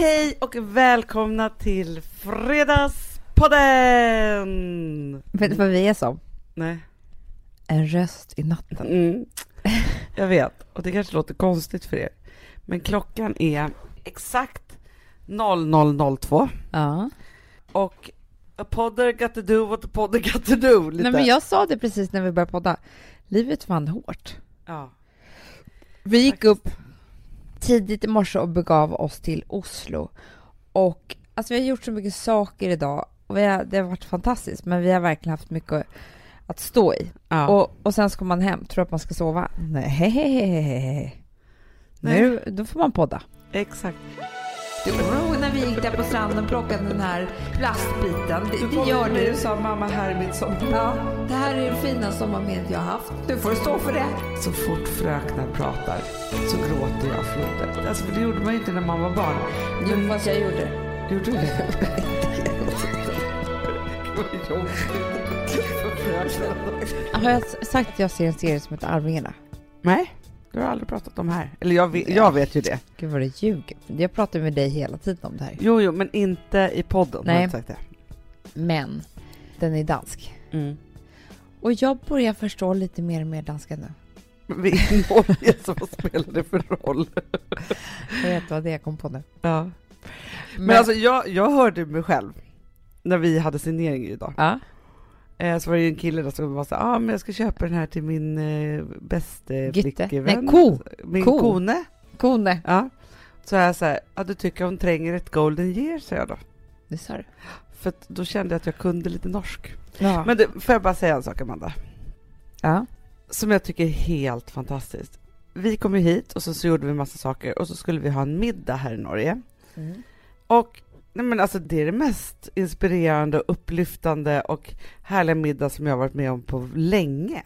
Hej och välkomna till Fredagspodden! Vet du vad vi är som? Nej. En röst i natten. Mm. Jag vet, och det kanske låter konstigt för er. Men klockan är exakt 00.02 Ja. och a podder got to do what a podder got to do. Lite. Nej, men jag sa det precis när vi började podda. Livet fan hårt. ja. Vi gick Faktiskt. upp tidigt i morse och begav oss till Oslo. Och alltså, vi har gjort så mycket saker idag. Och har, det har varit fantastiskt, men vi har verkligen haft mycket att stå i. Ja. Och, och sen ska man hem, tror att man ska sova? Nej. Nu, då får man podda. Exakt. Du kommer ihåg när vi gick där på stranden och plockade den här plastbiten? Det, det gör du. sa mamma sommar. Ja, det här är det finaste sommarminnet jag har haft. Du får stå för det. Så fort fröknar pratar så gråter jag floder. Alltså, för det gjorde man ju inte när man var barn. Jo, fast jag gjorde det. Gjorde du det? Har jag sagt att jag ser en serie som heter Arvingarna? Nej, det har aldrig pratat om här. Eller jag vet, jag vet ju det. Gud vad du ljuger. Jag pratar med dig hela tiden om det här. Jo, jo, men inte i podden. Nej. Sagt det. Men den är dansk. Mm. Och jag börjar förstå lite mer och mer danska nu. Men vi är i Norge, så vad spelar det för roll? Jag vet vad det är jag kom på nu. Ja. Men, alltså, jag, jag hörde mig själv när vi hade signering idag. Ja. Eh, så var det en kille där som var så ah, men jag ska köpa den här till min eh, Gitte? flickvän. Nej, ko. Min Ko. kone. Kone. Ja. Så jag så här, ja du tycker hon tränger ett golden year, sa jag då. Det sa du. För då kände jag att jag kunde lite norsk. Ja. Men du, får jag bara säga en sak, Amanda? ja. Som jag tycker är helt fantastiskt. Vi kom ju hit och så, så gjorde vi massa saker och så skulle vi ha en middag här i Norge. Mm. Och nej men alltså, det är det mest inspirerande, och upplyftande och härliga middag som jag har varit med om på länge.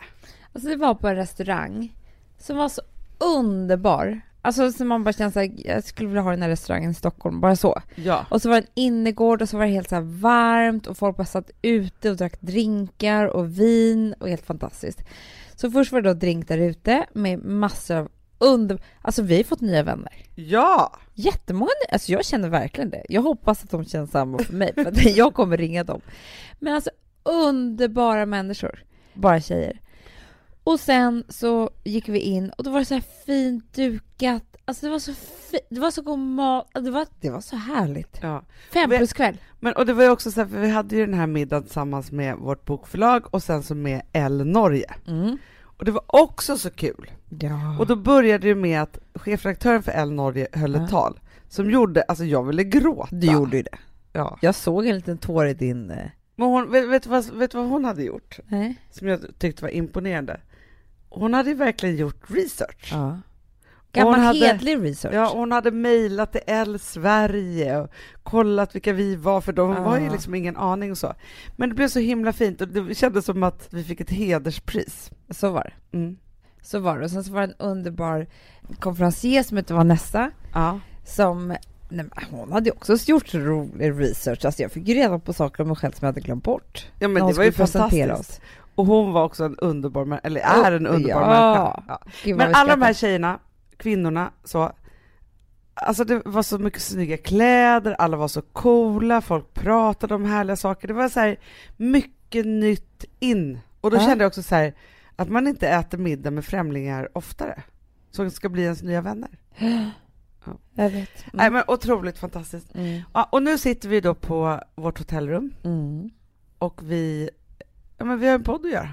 Alltså det var på en restaurang som var så underbar. Alltså som man bara kände så här, jag skulle vilja ha den här restaurangen i Stockholm, bara så. Ja. Och så var det en innergård och så var det helt så varmt och folk bara satt ute och drack drinkar och vin och helt fantastiskt. Så först var det då drink där ute med massor av under... Alltså vi har fått nya vänner. Ja! Jättemånga alltså jag känner verkligen det. Jag hoppas att de känner samma för mig, för att jag kommer ringa dem. Men alltså underbara människor, bara tjejer. Och sen så gick vi in och då var det så här fint dukat. Alltså det var så fint, det var så god mat, det var, det var så härligt. ja. Fem plus kväll. Men, och det var ju också så här, för vi hade ju den här middagen tillsammans med vårt bokförlag och sen så med L Norge. Mm. Och det var också så kul. Ja. Och då började det med att chefredaktören för L Norge höll ett Ja. tal som gjorde, alltså jag ville gråta. du gjorde ju det. Ja. Jag såg en liten tår i din... eh, Men hon, vet, vet, vad, vet vad hon hade gjort? Nej. Som jag tyckte var imponerande. Hon hade ju verkligen gjort research. Ja. Gammal hon hade- hedlig research. Ja, hon hade mejlat till L Sverige och kollat vilka vi var, för de var ju Ah. liksom ingen aning och så. Men det blev så himla fint och det kändes som att vi fick ett hederspris. Så var det. Mm. Så var det. Och sen så var det en underbar konferencier som hette Vanessa. Ja. som nej, hon hade också gjort rolig research. Alltså jag fick ju reda på saker om mig själv som jag hade glömt bort. ja, men det var ju fantastiskt. Och hon var också en underbar, eller är en underbar ja. människa. Ja. Men alla de här tjejerna, kvinnorna, så Alltså det var så mycket snygga kläder, alla var så coola, folk pratade om härliga saker. Det var så här mycket nytt in. Och då Ja. kände jag också så här att man inte äter middag med främlingar oftare. Som ska bli ens nya vänner. Jag vet. Nej Mm. men otroligt fantastiskt. Mm. Ja, och nu sitter vi då på vårt hotellrum Mm. och vi, ja men vi har en podd att göra.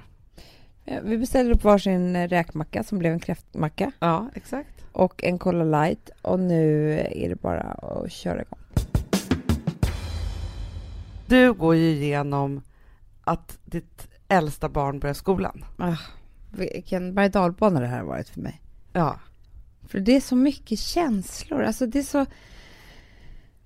Ja, Vi beställde upp varsin eh, räkmacka som blev en kräftmacka Ja, exakt. och en Cola light och nu är det bara att köra igång. Du går ju igenom att ditt äldsta barn börjar skolan. Ah, vilken berg dalbana det här har varit för mig. Ja. För det är så mycket känslor. Alltså det är så...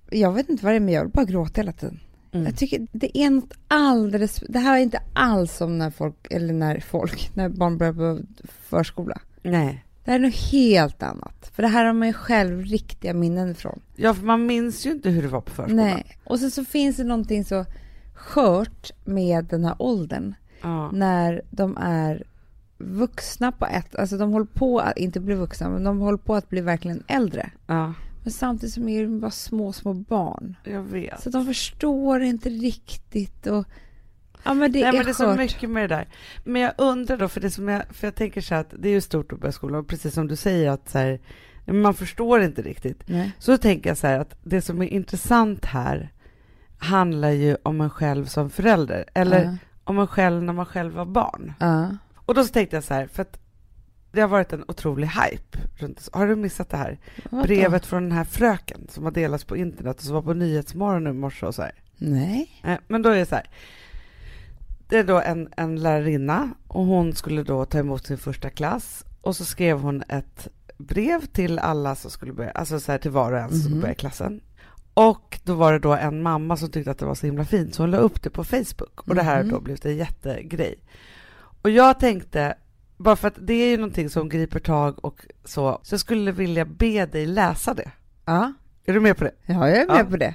Jag vet inte vad det är, men jag vill bara gråta hela tiden. Mm. Jag tycker det är något alldeles... Det här är inte alls som när folk, eller när folk, när barn börjar på förskola. Nej. Det här är något helt annat. För det här har man ju själv riktiga minnen ifrån. Ja, för man minns ju inte hur det var på förskolan. Nej. Och sen så finns det någonting så skört med den här åldern. Ja. När de är vuxna på ett... Alltså de håller på att inte bli vuxna, men de håller på att bli verkligen äldre. Ja. Men samtidigt som är de bara små, små barn. Jag vet. Så de förstår inte riktigt och... Ja, men det Nej, är men det är så mycket med det där. Men jag undrar då, för det som jag, för jag tänker så här att det är ju stort att börja skolan, och precis som du säger att så här, man förstår inte riktigt. Nej. Så tänker jag så här att det som är intressant här handlar ju om en själv som förälder, eller Ja. om en själv när man själv var barn. Ja. Och då så tänkte jag så här, för att det har varit en otrolig hype. Runt, har du missat det här? Vadå? Brevet från den här fröken som har delats på internet och som var på Nyhetsmorgon nu i morse och så här. Nej. Eh, Men då är det så här. Det är då en, en lärarinna och hon skulle då ta emot sin första klass och så skrev hon ett brev till alla som skulle börja, alltså så här till var och en som skulle Mhm. börja klassen. Och då var det då en mamma som tyckte att det var så himla fint så hon la upp det på Facebook och det här har Mhm. då blivit en jättegrej. Och jag tänkte, bara för att det är ju någonting som griper tag och så, så jag skulle vilja be dig läsa det. Ja. Är du med på det? ja, jag är med Ja. på det.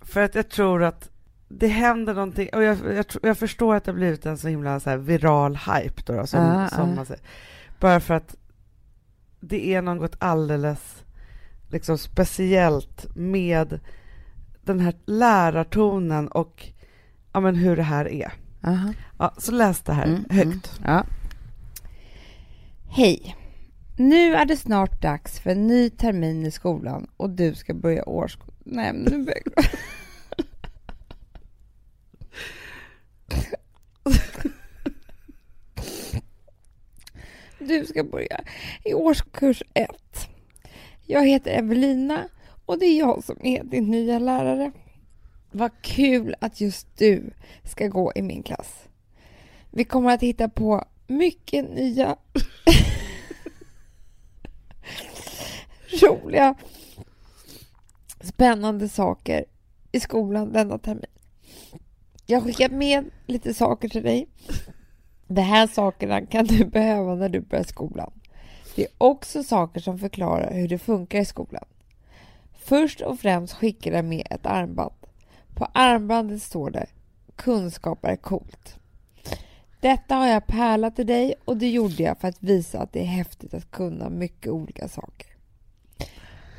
För att jag tror att det händer någonting, och jag, jag, jag förstår att det har blivit en så himla så viral hype då, då som, Ja, som ja. man säger. Bara för att det är något alldeles liksom speciellt med den här lärartonen och ja, men hur det här är. Aha. Ja, så läs det här Mm, högt. mm, ja. Hej! Nu är det snart dags för en ny termin i skolan och du ska börja årskurs... Nej, men nu börjar jag... Du ska börja i årskurs ett. Jag heter Evelina och det är jag som är din nya lärare. Vad kul att just du ska gå i min klass. Vi kommer att hitta på mycket nya roliga spännande saker i skolan denna termin. Jag har skickat med lite saker till dig. De här sakerna kan du behöva när du börjar skolan. Det är också saker som förklarar hur det funkar i skolan. Först och främst skickar jag med ett armband. På armbandet står det Kunskap är coolt. Detta har jag pärlat till dig och det gjorde jag för att visa att det är häftigt att kunna mycket olika saker.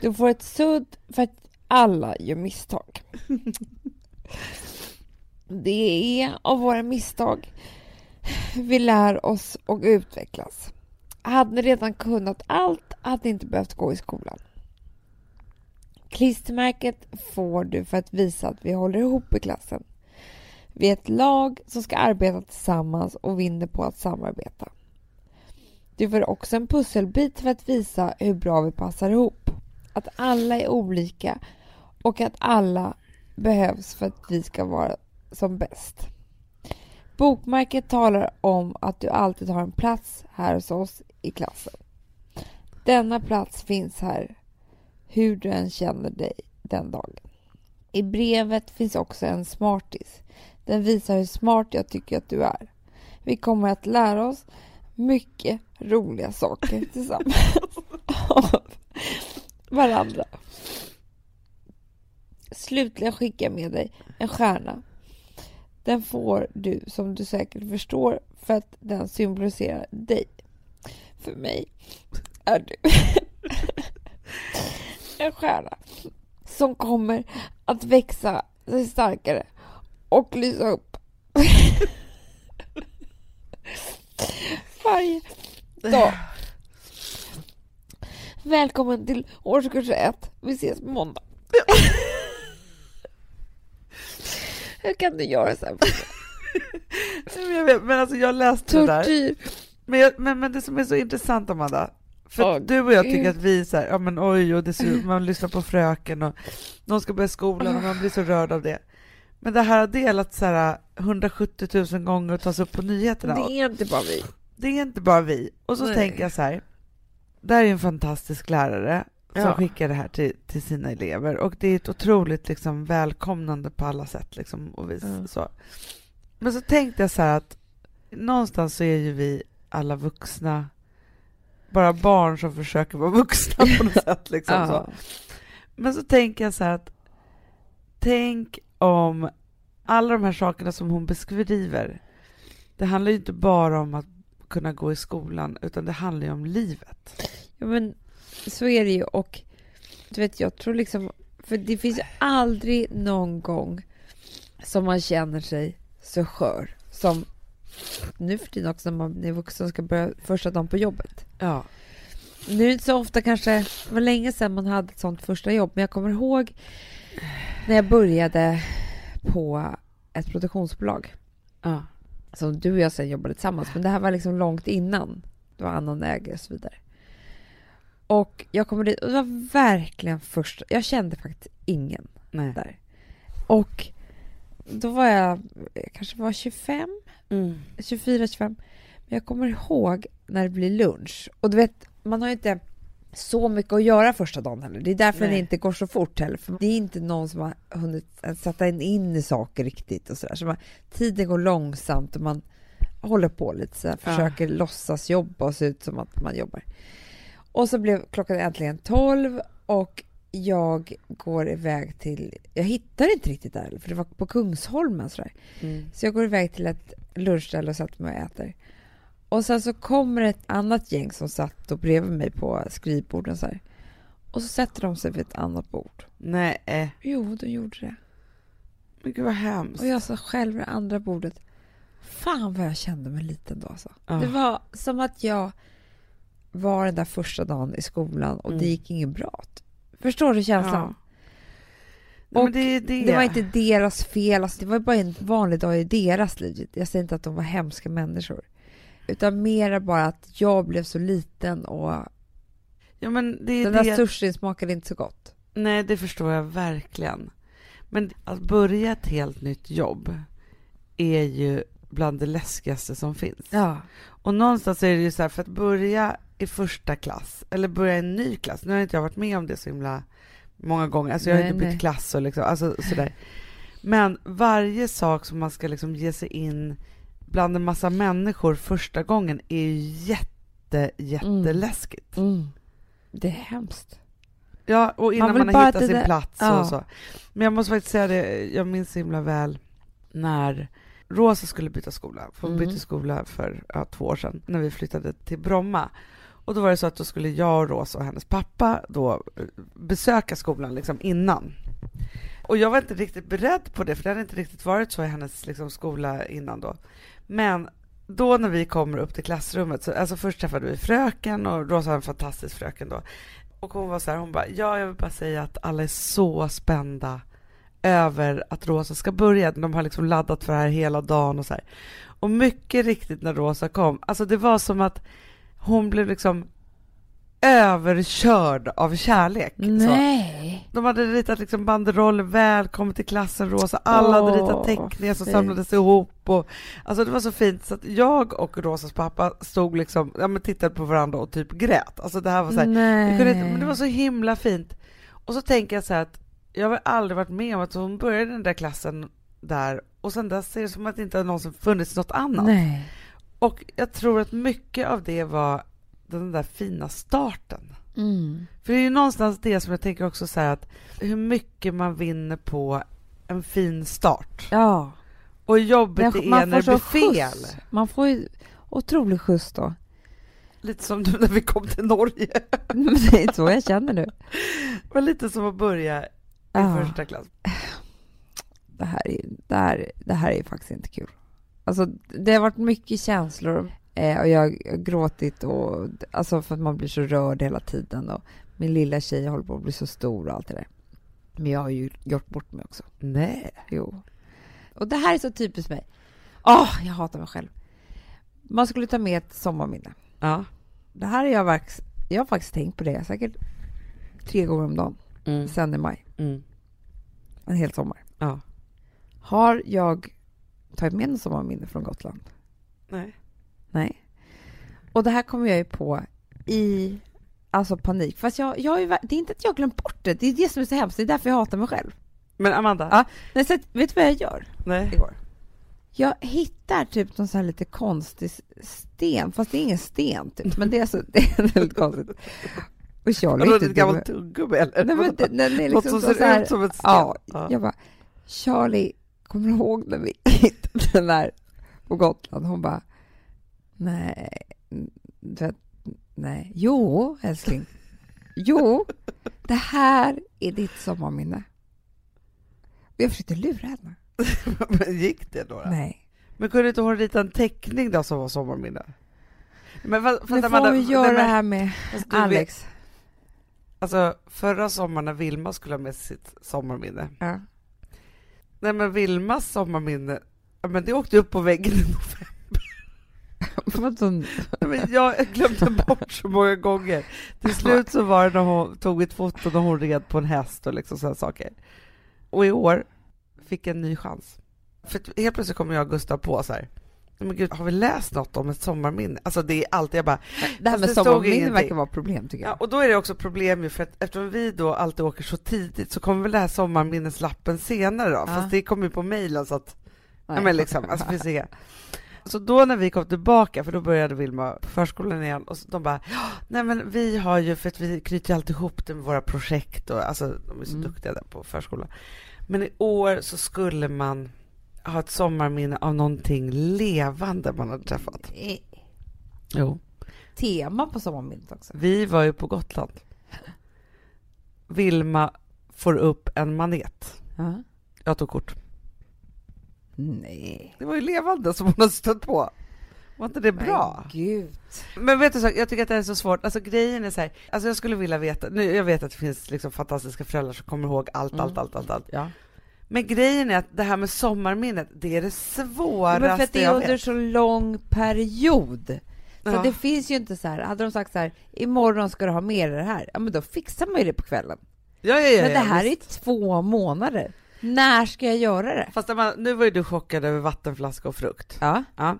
Du får ett sudd för att alla gör misstag. Det är av våra misstag vi lär oss och utvecklas. Hade ni redan kunnat allt hade ni inte behövt gå i skolan. Klistermärket får du för att visa att vi håller ihop i klassen. Vi är ett lag som ska arbeta tillsammans och vinner på att samarbeta. Du får också en pusselbit för att visa hur bra vi passar ihop. Att alla är olika och att alla behövs för att vi ska vara som bäst. Bokmärket talar om att du alltid har en plats här hos oss i klassen. Denna plats finns här hur du än känner dig den dagen. I brevet finns också en smartis. Den visar hur smart jag tycker att du är. Vi kommer att lära oss mycket roliga saker tillsammans av varandra. Slutligen skickar jag med dig en stjärna. Den får du, som du säkert förstår, för att den symboliserar dig. För mig är du en stjärna som kommer att växa sig starkare och lysa upp varje dag. Välkommen till årskurs ett. Vi ses på måndag. Hur kan du göra så här? Jag vet, men alltså jag läste det där. Tortyr. Men, jag, men, men det som är så intressant Amanda, för att du och jag tycker att vi är så här, ja men oj, och det är så, man lyssnar på fröken och någon ska börja skolan och man blir så rörd av det. Men det här har delats så här 170 000 gånger och tas upp på nyheterna. Det är inte bara vi. det är inte bara vi. Och så Nej. tänker jag så här, där är en fantastisk lärare som Ja. skickar det här till, till sina elever och det är ett otroligt liksom, välkomnande på alla sätt. Liksom, och vis, Ja. så. Men så tänkte jag så här att någonstans så är ju vi alla vuxna bara barn som försöker vara vuxna på något sätt. Liksom, Ja. så. Men så tänker jag så här att tänk om alla de här sakerna som hon beskriver, det handlar ju inte bara om att kunna gå i skolan, utan det handlar ju om livet. Ja, men så är det ju. Och Du vet, jag tror liksom... För det finns aldrig någon gång som man känner sig så skör som nu för tiden också när man är vuxen och ska börja första dagen på jobbet. Ja. Nu är det inte så ofta kanske, det var länge sedan man hade ett sånt första jobb, men jag kommer ihåg när jag började på ett produktionsbolag ja. som du och jag sen jobbade tillsammans, men det här var liksom långt innan. Det var annan ägare och så vidare. Och jag kommer dit och det var verkligen första, jag kände faktiskt ingen Nej. där. Och då var jag, jag kanske var 25, Mm. 24, 25. Men jag kommer ihåg när det blir lunch. Och du vet, man har ju inte så mycket att göra första dagen heller. Det är därför Nej. det inte går så fort heller. För det är inte någon som har hunnit sätta in i saker riktigt och sådär. Så man, tiden går långsamt och man håller på lite så här, Ja. försöker låtsas jobba och se ut som att man jobbar. Och så blev klockan äntligen 12 och jag går iväg till, jag hittar inte riktigt där, för det var på Kungsholmen sådär. Mm. Så jag går iväg till ett lunchställe och sätter mig och äter. Och sen så kommer ett annat gäng som satt och bredvid mig på skrivborden så här. Och så sätter de sig vid ett annat bord. Nej. eh. Jo, de gjorde det. Men gud vad hemskt. Och jag satt själv vid det andra bordet. Fan vad jag kände mig liten då alltså. Ja. Det var som att jag var den där första dagen i skolan och det Mm. gick inget bra. Förstår du känslan? Nej, Och det, det. Det var inte deras fel, alltså det var bara en vanlig dag i deras liv. Jag säger inte att de var hemska människor. Utan mera bara att jag blev så liten och ja, men det den det. där sushin smakade inte så gott. Nej, det förstår jag verkligen. Men att börja ett helt nytt jobb är ju bland det läskigaste som finns. Ja. Och någonstans är det ju så här, för att börja i första klass, eller börja i en ny klass, nu har inte jag varit med om det så himla många gånger, alltså jag har Nej, inte bytt nej. klass och liksom, alltså sådär. Men varje sak som man ska liksom ge sig in bland en massa människor första gången är ju jätte, jätteläskigt. Mm. Det är hemskt. Ja, och innan man, bara har hittat sin där- plats ja. och så. Men jag måste faktiskt säga det, jag minns så himla väl när Rosa skulle byta skola. För hon Mhm. bytte skola för ja, två år sedan, när vi flyttade till Bromma. Och då var det så att då skulle jag och Rosa och hennes pappa då eh, besöka skolan liksom innan. Och jag var inte riktigt beredd på det, för det hade inte riktigt varit så i hennes liksom, skola innan då. Men då när vi kommer upp till klassrummet, så, alltså först träffade vi fröken och Rosa var en fantastisk fröken då. Och hon var så här, hon bara, ja jag vill bara säga att alla är så spända över att Rosa ska börja. De har liksom laddat för det här hela dagen och så här. Och mycket riktigt när Rosa kom, alltså det var som att hon blev liksom överkörd av kärlek. Så. Nej. De hade ritat liksom banderoller, välkommen till klassen Rosa, alla hade Åh, ritat teckningar som fint. samlades ihop och alltså det var så fint så att jag och Rosas pappa stod liksom, ja men tittade på varandra och typ grät. Alltså det här var så här, Nej. kunde inte, men det var så himla fint. Och så tänker jag så här att jag har aldrig varit med om att hon började den där klassen där och sen dess är det som att det inte har någonsin funnits något annat. Nej. Och jag tror att mycket av det var den där fina starten. Mm. För det är ju någonstans det som jag tänker också så att hur mycket man vinner på en fin start. Ja. Och Men det är när det blir fel. skjuts. Man får ju otrolig skjuts då. Lite som nu när vi kom till Norge. Men det är så jag känner nu. Var lite som att börja i Ja. första klass. det här, är, det, här, det här är faktiskt inte kul. Alltså, det har varit mycket känslor eh, och jag har gråtit och, alltså för att man blir så rörd hela tiden och min lilla tjej håller på att bli så stor och allt det där. Men jag har ju gjort bort mig också. Nej. Jo. Och det här är så typiskt mig. Åh, jag hatar mig själv. Man skulle ta med ett sommarminne. Ja. Det här har jag, verks, jag har faktiskt tänkt på det säkert tre gånger om dagen Mm. sen i maj. Mm. En hel sommar. Ja. Har jag tagit med något sommarminne från Gotland? Nej. Nej. Och det här kommer jag ju på i alltså panik. Fast jag, jag har ju, det är inte att jag har glömt bort det. Det är det som är så hemskt. Det är därför jag hatar mig själv. Men Amanda? Ja. Nej, så att, vet du vad jag gör Nej. igår? Jag hittar typ någon så här lite konstig sten. Fast det är ingen sten typ. Men det är, så, det är väldigt konstigt. Och Charlie är det är inte ett gammalt tuggummi eller? Nej, men det, den är Något liksom som så, ser här, ut som ett sten? Ja, Ja. jag bara, Charlie, kommer du ihåg när vi hittade den där på Gotland? Hon bara, nej, vet, nej, jo älskling. Jo, det här är ditt sommarminne. Jag försökte lura henne. Men gick det då? då? Nej. Men kunde inte hon rita en teckning då som var sommarminne? Men vad, Nu får vi göra det här med fast Alex. Alltså förra sommaren när Vilma skulle ha med sitt sommarminne. Ja. Nej men Vilmas sommarminne, men det åkte upp på väggen i november. Nej, men jag glömde bort så många gånger. Till slut så var det när hon tog ett foto när hon red på en häst och liksom sådana saker. Och i år fick jag en ny chans. För helt plötsligt kommer jag och Gustav på så här. "Nej, Men gud, har vi läst något om ett sommarminne? Alltså det är alltid, jag bara, Det här med det sommarminne verkar vara problem tycker ja, jag. och då är det också problem ju för att eftersom vi då alltid åker så tidigt så kommer väl det här sommarminneslappen senare då, Ja. fast det kommer ju på mejlen så att Ja, Nej. men liksom, alltså inga. Så då när vi kom tillbaka, för då började Vilma på förskolan igen, och de bara, "Ja, nej men vi har ju, för att vi knyter ju alltid ihop det med våra projekt och alltså de är så Mm. duktiga där på förskolan. Men i år så skulle man ha ett sommarminne av någonting levande man hade träffat. Eh, Jo. Tema på sommarminnet också. Vi var ju på Gotland. Vilma får upp en manet. Ja. Jag tog kort. Nej. Det var ju levande som hon hade stött på. Var inte det bra? Men gud. Men vet du så, jag tycker att det är så svårt. Alltså grejen är så här, alltså jag skulle vilja veta, nu jag vet att det finns liksom fantastiska föräldrar som kommer ihåg allt, Mm. allt, allt, allt, allt. Ja. Men grejen är att det här med sommarminnet, det är det svåraste Men för att det är under så lång period. Så Ja. det finns ju inte så här, hade de sagt så här, imorgon ska du ha med dig det här, ja men då fixar man ju det på kvällen. Ja, ja, ja, men det ja, här är visst. två månader. När ska jag göra det? Fast man, nu var ju du chockad över vattenflaska och frukt. Ja, Ja.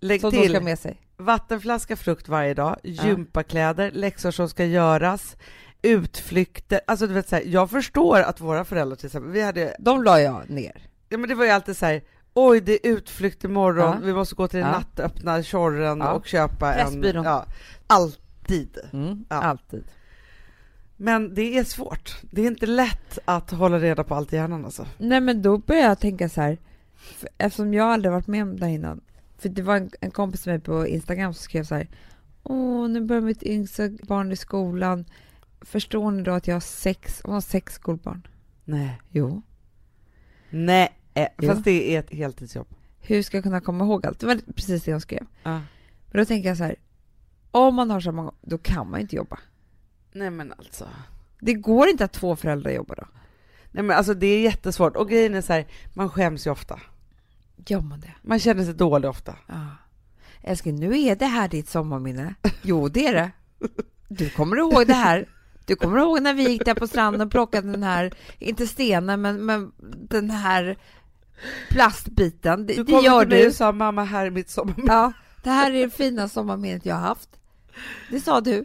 Lägg som till ska med sig. vattenflaska, frukt varje dag, gympakläder, läxor som ska göras, utflykter. Alltså du vet så här, jag förstår att våra föräldrar till exempel, vi hade De la jag ner. Ja men det var ju alltid så här, oj det är utflykt imorgon, Ja. vi måste gå till den Ja. nattöppna Tjorren Ja. och köpa en... Ja, alltid. Mm, Ja. Alltid. Men det är svårt. Det är inte lätt att hålla reda på allt i hjärnan alltså. Nej men då började jag tänka så här, eftersom jag aldrig varit med om det här innan. För det var en, en kompis med mig på Instagram som skrev så här, åh nu börjar mitt yngsta barn i skolan. Förstår ni då att jag har sex, hon har sex skolbarn? Nej. Jo. Nej, eh, Jo. fast det är ett heltidsjobb. Hur ska jag kunna komma ihåg allt? Det var precis det hon skrev. Ja. Men då tänker jag så här, om man har så många, då kan man inte jobba. Nej men alltså. Det går inte att två föräldrar jobbar då. Nej men alltså det är jättesvårt. Och grejen är så här, man skäms ju ofta. Gör man det? Man känner sig dålig ofta. Ja. Älskling, nu är det här ditt sommarminne. Jo, det är det. Du kommer ihåg det här. Du kommer ihåg när vi gick där på stranden och plockade den här, inte stenen, men, men den här plastbiten. Det, Du det gör till mig du. och sa mamma här är mitt sommarminne. Ja, det här är det fina sommarminnet jag har haft. Det sa du.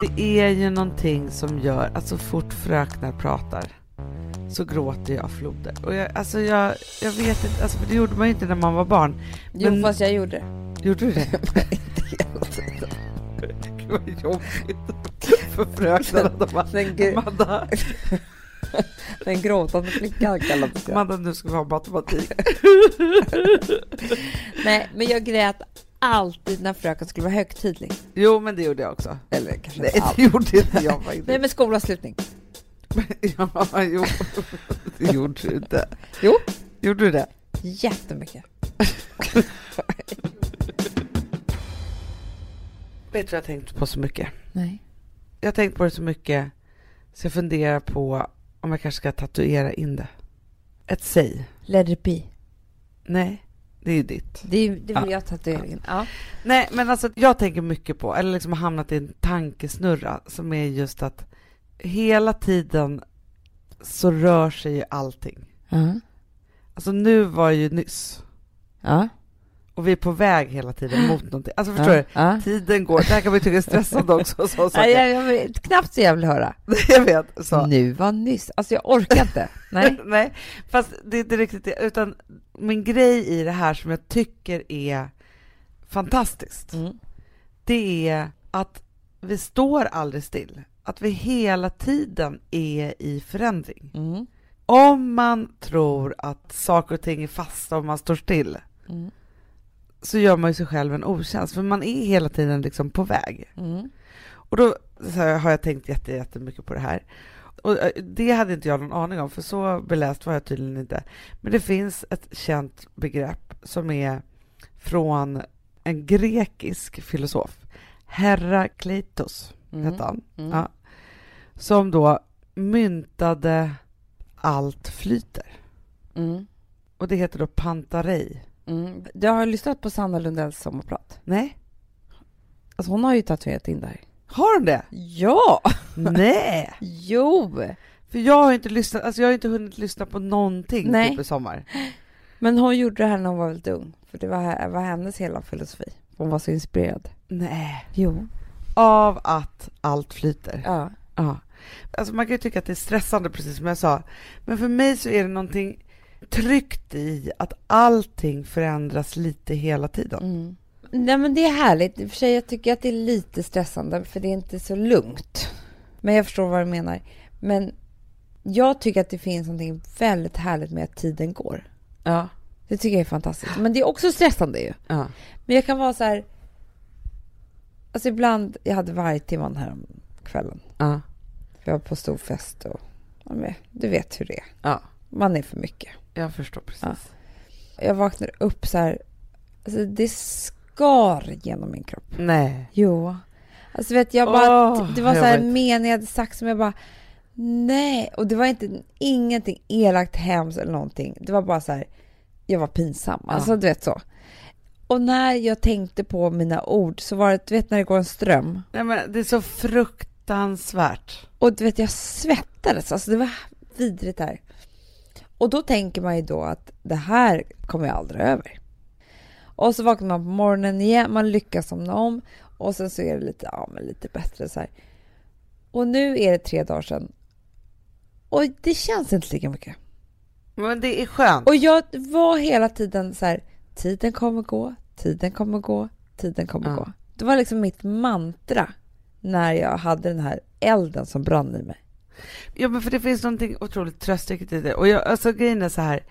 Det är ju någonting som gör att så fort fröknar pratar så gråter jag floder. Och jag, alltså jag, jag vet inte, alltså det gjorde man ju inte när man var barn. Jo, Men- fast jag gjorde det. Gjorde du det? Inte hela tiden. Gud vad jobbigt för fröknarna. De bara, Den, gr- Amanda, den gråtande flickan kallades jag. Amanda, nu ska vi ha matematik. Nej, men jag grät alltid när fröken skulle vara högtidlig. Jo, men det gjorde jag också. Eller kanske Nej, inte det gjorde inte jag faktiskt. Nej, men skolavslutning. Ja, jo, det gjorde du inte. Jo. Gjorde du det? Jättemycket. Vet du vad jag har tänkt på så mycket? Nej. Jag har tänkt på det så mycket så jag funderar på om jag kanske ska tatuera in det. Ett säg. Let it be. Nej, det är ju ditt. Det, är, det vill Ja. jag tatueringen. Ja. Nej, men alltså jag tänker mycket på, eller liksom har hamnat i en tankesnurra som är just att hela tiden så rör sig ju allting. Ja. Alltså nu var ju nyss Ja. och vi är på väg hela tiden mot någonting. Alltså förstår du? Ja. Tiden går. Det här kan man ju tycka är stressande också. Så, så. Nej, jag, jag, vet- knappt så jag vill höra. jag vet. Så. Nu var nyss. Alltså jag orkar inte. Nej. Nej, fast det är inte riktigt det. Utan min grej i det här som jag tycker är fantastiskt, Mm. det är att vi står aldrig still. Att vi hela tiden är i förändring. Mm. Om man tror att saker och ting är fasta om man står still Mm. så gör man ju sig själv en otjänst, för man är hela tiden liksom på väg. Mm. Och då har jag tänkt jätte, jättemycket på det här. Och eh, det hade inte jag någon aning om, för så beläst var jag tydligen inte. Men det finns ett känt begrepp som är från en grekisk filosof, Herakleitos. Mm. hette han. Mm. Ja. Som då myntade Allt flyter. Mm. Och det heter då Pantarei. Mm. Du har lyssnat på Sanna Lundells sommarprat? Nej, Alltså hon har ju tatuerat in det här. Har de det? Ja! Nej! Jo! För jag har inte lyssnat, alltså jag har inte hunnit lyssna på någonting Nej. typ i sommar. Men hon gjorde det här när hon var väldigt ung. För det var, var hennes hela filosofi. Hon var så inspirerad. Nej. Jo. Av att allt flyter. Ja. Ja. Alltså man kan ju tycka att det är stressande, precis som jag sa. Men för mig så är det någonting tryggt i att allting förändras lite hela tiden. Mm. Nej men det är härligt. I och för sig jag tycker att det är lite stressande för det är inte så lugnt. Men jag förstår vad du menar. Men jag tycker att det finns någonting väldigt härligt med att tiden går. Ja. Det tycker jag är fantastiskt. Men det är också stressande ju. ja. Men jag kan vara så här... Alltså ibland, jag hade vargtimman här om kvällen. Ja. Jag var på stor fest och... Du vet hur det är. Ja. Man är för mycket. Jag förstår precis. Ja. Jag vaknar upp så här... Alltså det skar genom min kropp. Nej. Jo. Alltså vet jag bara... Åh, det var så här vet. mening jag hade sagt som jag bara... Nej. Och det var inte ingenting elakt, hemskt eller någonting. Det var bara så här... Jag var pinsam. Alltså Ja. du vet så. Och när jag tänkte på mina ord så var det, du vet när det går en ström. Nej men det är så fruktansvärt. Och du vet, jag svettades. Alltså det var vidrigt här. Och då tänker man ju då att det här kommer jag aldrig över. Och så vaknar man på morgonen igen, man lyckas somna om och sen så är det lite, ja, men lite bättre så här. Och nu är det tre dagar sedan. Och det känns inte lika mycket. Men det är skönt. Och jag var hela tiden så här, tiden kommer gå, tiden kommer gå, tiden kommer Ja. gå. Det var liksom mitt mantra när jag hade den här elden som brann i mig. Ja, men för det finns någonting otroligt tröstrikt i det. Och jag, alltså grejen är så här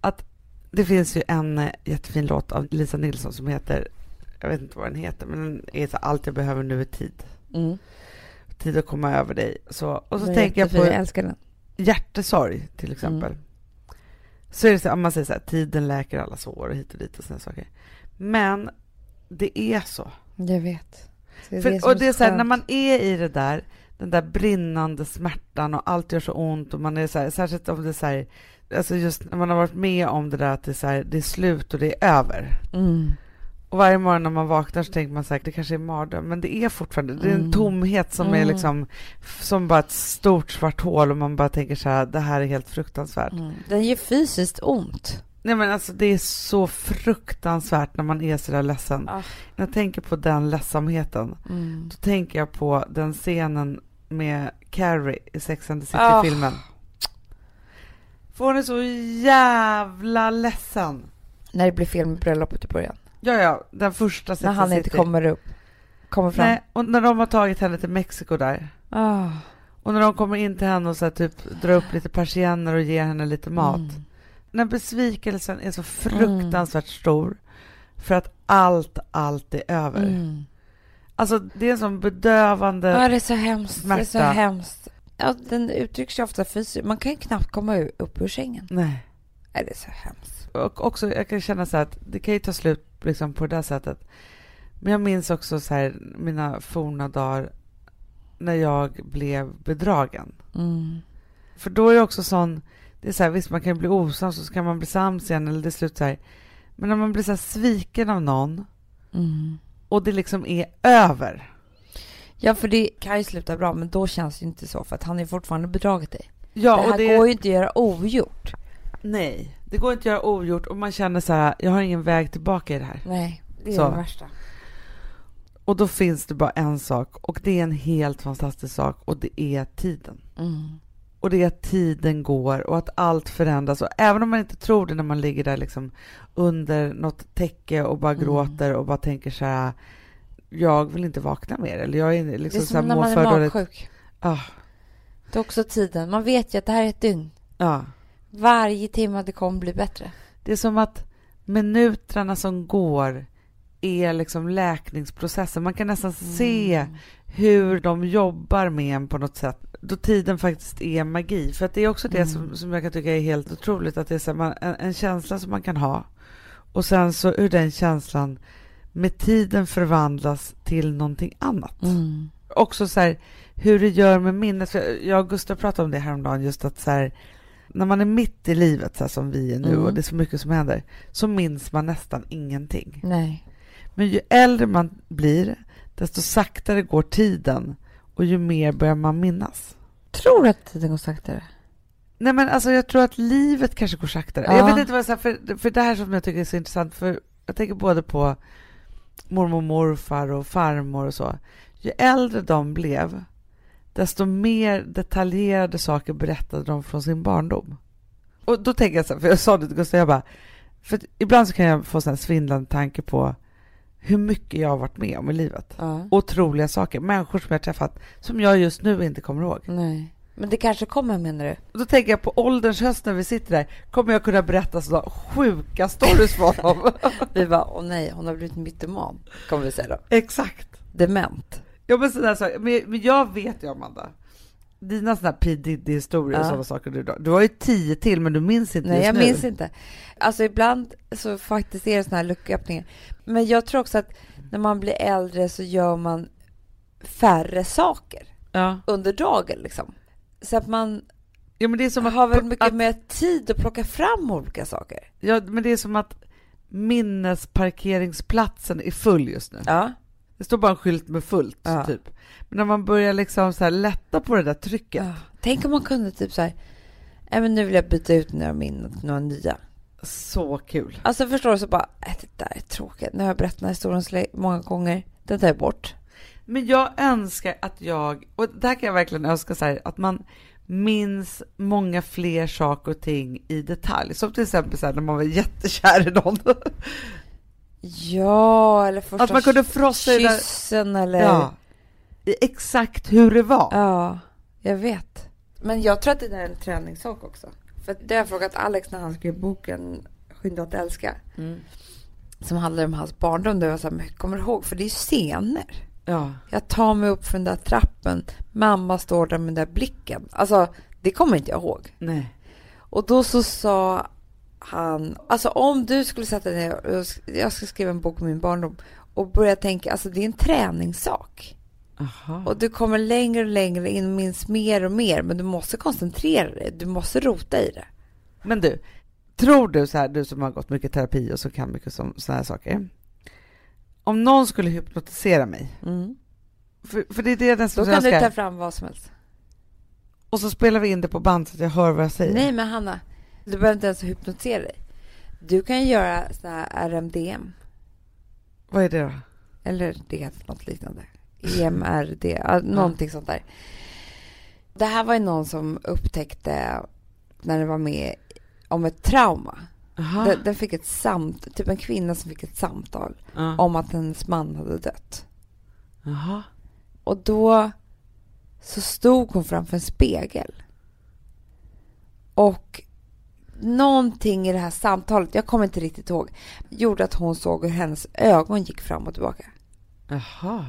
att det finns ju en eh, jättefin låt av Lisa Nilsson som heter, jag vet inte vad den heter, men den är så allt jag behöver nu är tid. Mm. Tid att komma över dig. Så, och så tänker jag på jag älskar den. hjärtesorg till exempel. Så är det så, man säger så här, tiden läker alla sår och hit och dit och sådana saker. Men det är så. Jag vet. Det För, det och det är så här, när man är i det där, den där brinnande smärtan och allt gör så ont och man är så här, särskilt om det är så här, alltså just när man har varit med om det där att det är så här, det är slut och det är över. Mm. Och varje morgon när man vaknar så tänker man här, det kanske är mardröm, men det är fortfarande, det är en Mm. tomhet som är Mm. liksom, som bara ett stort svart hål och man bara tänker så här, det här är helt fruktansvärt. Mm. Den gör fysiskt ont. Nej men alltså det är så fruktansvärt när man är så där ledsen. Ah. När jag tänker på den ledsamheten, Mm. då tänker jag på den scenen med Carrie i Sex and the Ah. City-filmen. För hon är så jävla ledsen. När det blir fel med bröllopet i början. Ja, ja, den första Sex När han inte kommer upp. Kommer fram. Nej, och när de har tagit henne till Mexiko där. Ah. Och när de kommer in till henne och så här, typ drar upp lite persienner och ger henne lite mat. Mm. När besvikelsen är så fruktansvärt stor för att allt, allt är över. Mm. Alltså det är en sån bedövande... Ja, det är så hemskt. Det är så smärta. hemskt. Ja, den uttrycks ju ofta fysiskt. Man kan ju knappt komma upp ur sängen. Nej. Nej, det är så hemskt. Och också, jag kan känna så att det kan ju ta slut liksom på det där sättet. Men jag minns också så här mina forna dagar när jag blev bedragen. Mm. För då är det också sån, det är så här, visst man kan bli osams och så kan man bli sams igen eller det är slut så här. Men när man blir så här sviken av någon Mm. och det liksom är över. Ja, för det kan ju sluta bra, men då känns det ju inte så. För att han är fortfarande bedragit dig. Ja, det här och det, går ju inte att göra ogjort. Nej, det går inte att göra ogjort och man känner så här, jag har ingen väg tillbaka i det här. Nej, det är Så. det värsta. Och då finns det bara en sak och det är en helt fantastisk sak och det är tiden. Mm. Och det är att tiden går och att allt förändras och även om man inte tror det när man ligger där liksom under något täcke och bara Mm. gråter och bara tänker så här jag vill inte vakna mer eller jag är Det liksom är så här som när man är magsjuk. Ah, Det är också tiden. Man vet ju att det här är ett dygn. ja. Varje timme det kommer bli bättre. Det är som att minuterna som går är liksom läkningsprocessen. Man kan nästan se Mm. Hur de jobbar med en på något sätt. Då tiden faktiskt är magi. För att det är också det Mm. som, som jag kan tycka är helt otroligt. Att det är så man, en, en känsla som man kan ha. Och sen så hur den känslan med tiden förvandlas till någonting annat. Mm. också så här, hur det gör med minnet. För jag och Gustav pratade om det häromdagen, just att så här, när man är mitt i livet så här, som vi är nu Mm. och det är så mycket som händer, så minns man nästan ingenting. Nej. Men ju äldre man blir, desto saktare går tiden och ju mer börjar man minnas. Tror du att tiden går saktare? Nej men alltså jag tror att livet kanske går saktare. Ja. Jag vet inte vad jag säger, för, för det här som jag tycker är så intressant, för jag tänker både på mormor och morfar och farmor och så. Ju äldre de blev, desto mer detaljerade saker berättade de från sin barndom. Och då tänker jag så här, för jag sa det till Gustav, jag bara, för ibland så kan jag få här svindlande tanke på hur mycket jag har varit med om i livet. Ja. Otroliga saker, människor som jag har träffat som jag just nu inte kommer ihåg. Nej. Men det kanske kommer, menar du? Då tänker jag på ålderns höst när vi sitter där, kommer jag kunna berätta sådana sjuka stories för honom? Vi bara, åh nej, hon har blivit mytoman, kommer vi säga då. Exakt. Dement. Ja, men, sådär saker. Men, men jag vet ju, Amanda, dina sådana här P Diddy-historier och Ja. sådana saker du Du har ju tio till, men du minns inte Nej, just jag nu. minns inte. Alltså ibland så faktiskt är det såna här lucköppningar. Men jag tror också att när man blir äldre så gör man färre saker Ja. under dagen liksom. Så att man ja, men det är som att... har väl mycket att, mer tid att plocka fram olika saker. Ja, men det är som att minnesparkeringsplatsen är full just nu. Ja. Det står bara en skylt med fullt, Ja. typ. Men när man börjar liksom så här lätta på det där trycket, ja. Tänk om man kunde typ så här, nej men nu vill jag byta ut några minnen till några nya. så kul. Alltså förstår du så bara, äh, det där är tråkigt. Nu har jag berättat den här historien så många gånger. Den tar jag bort. Men jag önskar att jag, och det här kan jag verkligen önska så här, att man minns många fler saker och ting i detalj. Som till exempel så här, när man var jättekär i någon. Ja, eller första Att man kunde frossa i det där, kyssen eller... ja, exakt hur det var. Ja, jag vet. Men jag tror att det där är en träningssak också. För det har jag frågat Alex när han skrev boken Skynda att älska. Mm. Som handlar om hans barndom. Där jag så här, men jag kommer ihåg, för det är ju scener. Ja. Jag tar mig upp för den där trappen. Mamma står där med den där blicken. Alltså, det kommer inte jag ihåg. Nej. Och då så sa han, alltså om du skulle sätta dig ner och jag ska skriva en bok om min barndom och börja tänka, alltså det är en träningssak. Aha. Och du kommer längre och längre in, minns mer och mer, men du måste koncentrera dig. Du måste rota i det. Men du, tror du så här, du som har gått mycket terapi och så kan mycket sådana här saker. Om någon skulle hypnotisera mig, för, för det är det Då som jag kan du ta fram vad som helst. och så spelar vi in det på band så att jag hör vad jag säger. Nej, men Hanna, du behöver inte ens hypnotisera dig. Du kan göra såna här RMDM, Vad är det då? eller det heter något liknande. EMRD, någonting sånt där. Det här var ju någon som upptäckte när det var med om ett trauma. Aha. Den, den fick ett samt, typ en kvinna som fick ett samtal Ja. om att hennes man hade dött. Jaha. Och då så stod hon framför en spegel. Och någonting i det här samtalet, jag kommer inte riktigt ihåg, gjorde att hon såg hur hennes ögon gick fram och tillbaka. Jaha.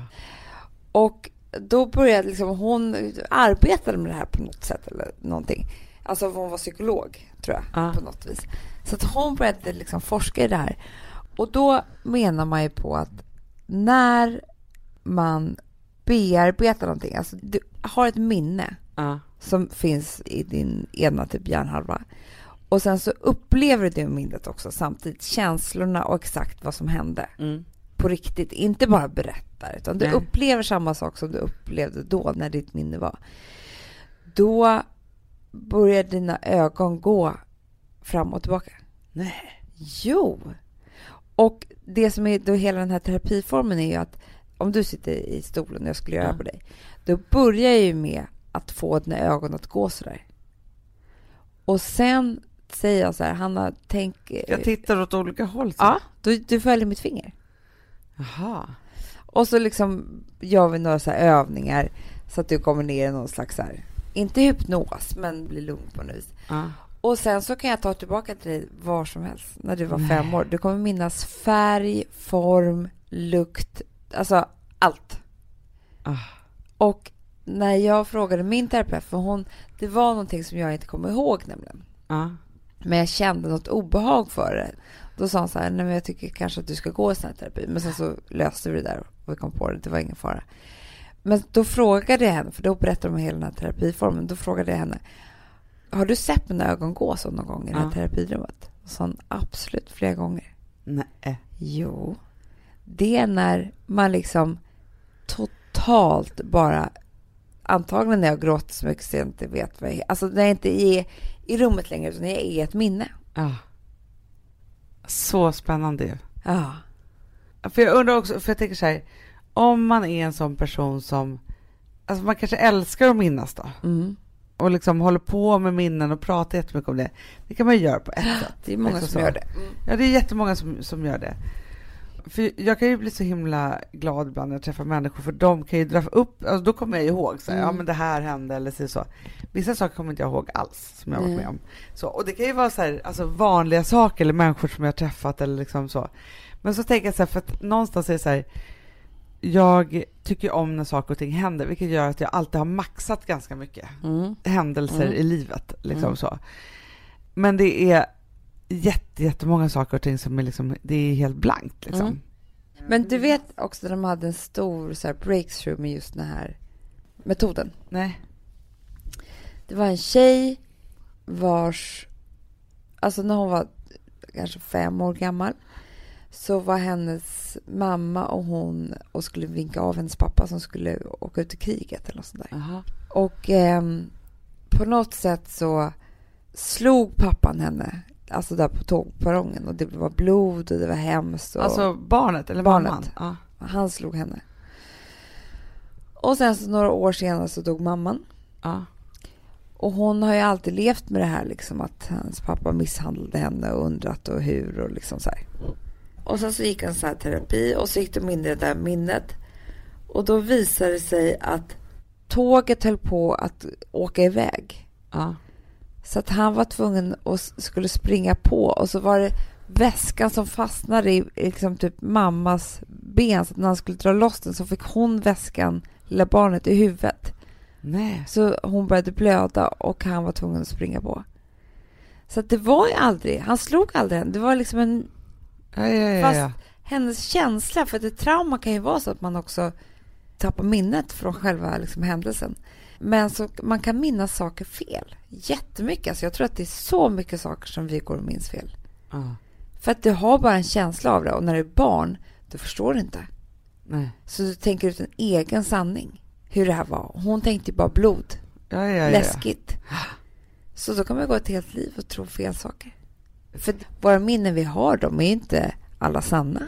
Och då började liksom, hon arbetade med det här på något sätt eller någonting. Alltså hon var psykolog, tror jag, Ja. på något vis. Så att hon började liksom forska i det här. Och då menar man ju på att när man bearbetar någonting, alltså du har ett minne Ja. som finns i din ena typ hjärnhalva. Och sen så upplever du det minnet också samtidigt, känslorna och exakt vad som hände Mm. på riktigt, inte bara berättar, utan du Nej. upplever samma sak som du upplevde då när ditt minne var. Då börjar dina ögon gå fram och tillbaka. Nej. Jo! Och det som är då hela den här terapiformen är ju att om du sitter i stolen och jag skulle göra Ja. på dig, då börjar jag ju med att få dina ögon att gå sådär. Och sen säger jag så här, Hanna, tänk... Jag tittar åt olika håll. så. Ja, du, du följer mitt finger. Jaha. Och så liksom gör vi några så övningar så att du kommer ner i någon slags så här, inte hypnos, men blir lugn på något vis. Ja. Och sen så kan jag ta tillbaka till dig var som helst när du var Nej. fem år. Du kommer minnas färg, form, lukt, alltså allt. Ah. Och när jag frågade min terapeut, för hon, det var någonting som jag inte kommer ihåg nämligen. Ja. Men jag kände något obehag för det. Då sa hon så här, nej men jag tycker kanske att du ska gå i sån här terapi. Men sen så löste vi det där och vi kom på det, det var ingen fara. Men då frågade jag henne, för då berättade de om hela den här terapiformen, då frågade jag henne, har du sett mina ögon gå så någon gång i det här terapirummet? Och sa hon, absolut, flera gånger. Nej. Jo, det är när man liksom totalt bara, antagligen när jag gråter så mycket så jag inte vet vad jag alltså när jag inte är i rummet längre utan jag är ett minne. Ja. Så spännande ju. Ja. För jag undrar också, för jag tänker så här, om man är en sån person som, alltså man kanske älskar att minnas då, Mm. och liksom håller på med minnen och pratar jättemycket om det. Det kan man ju göra på ett sätt. Det är många Liksom som så. gör det. Ja, det är jättemånga som, som gör det. För jag kan ju bli så himla glad ibland när jag träffar människor, för de kan ju dra upp, alltså då kommer jag ihåg så här, Mm. ja men det här hände eller så, så. Vissa saker kommer inte jag ihåg alls som jag varit med om. Så, och det kan ju vara så här, alltså vanliga saker eller människor som jag har träffat eller liksom så. Men så tänker jag så här, för att någonstans är det så här, jag tycker om när saker och ting händer, vilket gör att jag alltid har maxat ganska mycket Mm. händelser Mm. i livet. Liksom Mm. så. Men det är jätte, jättemånga saker och ting som är, liksom, det är helt blankt. Liksom. Mm. Men du vet också att de hade en stor så här, breakthrough med just den här metoden. Nej. Det var en tjej vars... Alltså när hon var kanske fem år gammal så var hennes mamma och hon och skulle vinka av hennes pappa som skulle åka ut i kriget eller något sånt där. Aha. Och ehm, på något sätt så slog pappan henne, alltså där på tågperrongen och det var blod och det var hemskt. Och Alltså barnet eller Barnet. mamman? Ja. Han slog henne. Och sen så några år senare så dog mamman. Ja. Och hon har ju alltid levt med det här liksom att hans pappa misshandlade henne och undrat och hur och liksom så här. Och sen så gick han så här terapi och så gick de in i det där minnet. Och då visade det sig att tåget höll på att åka iväg. Ja. Så att han var tvungen och skulle springa på och så var det väskan som fastnade i liksom typ mammas ben så att när han skulle dra loss den så fick hon väskan, lilla barnet, i huvudet. Nej. Så hon började blöda och han var tvungen att springa på. Så att det var ju aldrig, han slog aldrig henne. Det var liksom en, Ja, ja, ja, Fast- hennes känsla, för att ett trauma kan ju vara så att man också tappar minnet från själva liksom händelsen. Men så, man kan minnas saker fel. Jättemycket. Alltså jag tror att det är så mycket saker som vi går och minns fel. ja. För att du har bara en känsla av det och när du är barn, du förstår inte. Nej. Så du tänker ut en egen sanning. Hur det här var. Hon tänkte bara blod. Ja, ja, ja, ja. Läskigt. Så då kan man gå ett helt liv och tro fel saker. För våra minnen vi har, de är ju inte alla sanna.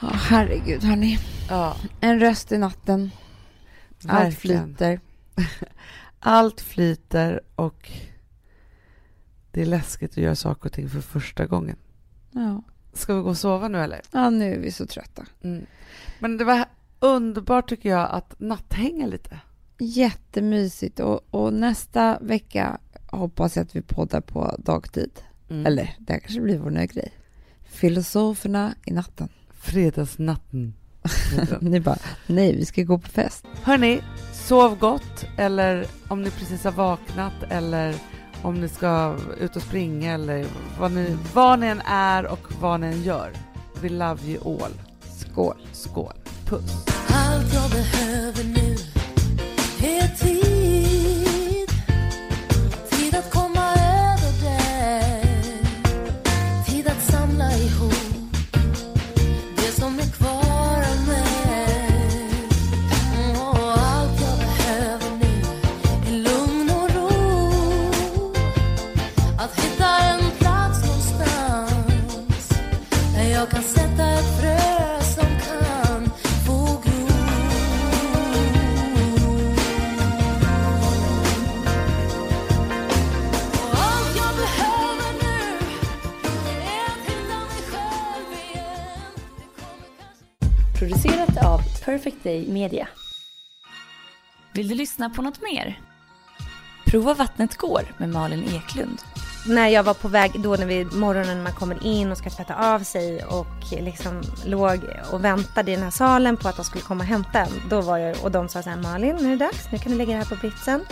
Ja, herregud hörni. Ja, En röst i natten. Allt verkligen. flyter. Allt flyter och det är läskigt att göra saker och ting för första gången. Ja. Ska vi gå och sova nu eller? ja, nu är vi så trötta. Men det var underbart tycker jag att natthänga lite. Jättemysigt. Och, och nästa vecka hoppas jag att vi poddar på dagtid. Mm. Eller det här kanske blir vår nya grej. Filosoferna i natten. Fredagsnatten. Ni bara, nej vi ska gå på fest. Hörni, sov gott eller om ni precis har vaknat eller om ni ska ut och springa eller vad ni, vad ni än är och vad ni än gör. We love you all. Skål. Skål. Puss. Day Media. Vill du lyssna på något mer? Prova Vattnet går med Malin Eklund. när jag var på väg då när vi morgonen när man kommer in och ska tvätta av sig och liksom låg och väntade i den här salen på att de skulle komma och hämta en. Då var jag, och de sa så här Malin, nu är det dags, nu kan du lägga det här på britsen.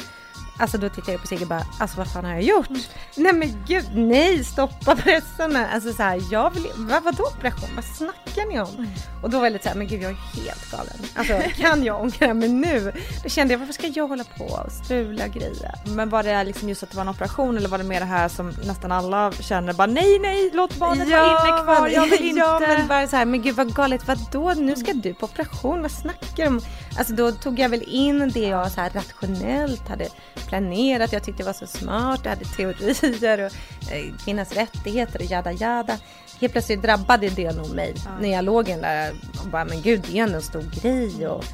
Alltså då tittade jag på Sigge och bara, alltså vad fan har jag gjort? Nej men gud, nej stoppa pressarna. Alltså så här, jag vill, vad, vadå operation? Vad snackar ni om? Och då var jag lite så här, men gud jag är helt galen. Alltså kan jag ångra mig nu? Då kände jag, varför ska jag hålla på och strula och grejer? Men var det liksom just att det var en operation eller var det mer det här som nästan alla känner bara nej nej låt barnet vara inne kvar, jag vill inte. Ja men bara så här, men gud vad galet, vadå nu ska du på operation, vad snackar du om? Alltså då tog jag väl in det jag så här rationellt hade planerat, jag tyckte det var så smart, jag hade teorier och eh, kvinnans rättigheter och jada jada. Helt plötsligt drabbade det nog mig när jag låg i där och bara men gud det är ändå en stor grej. Och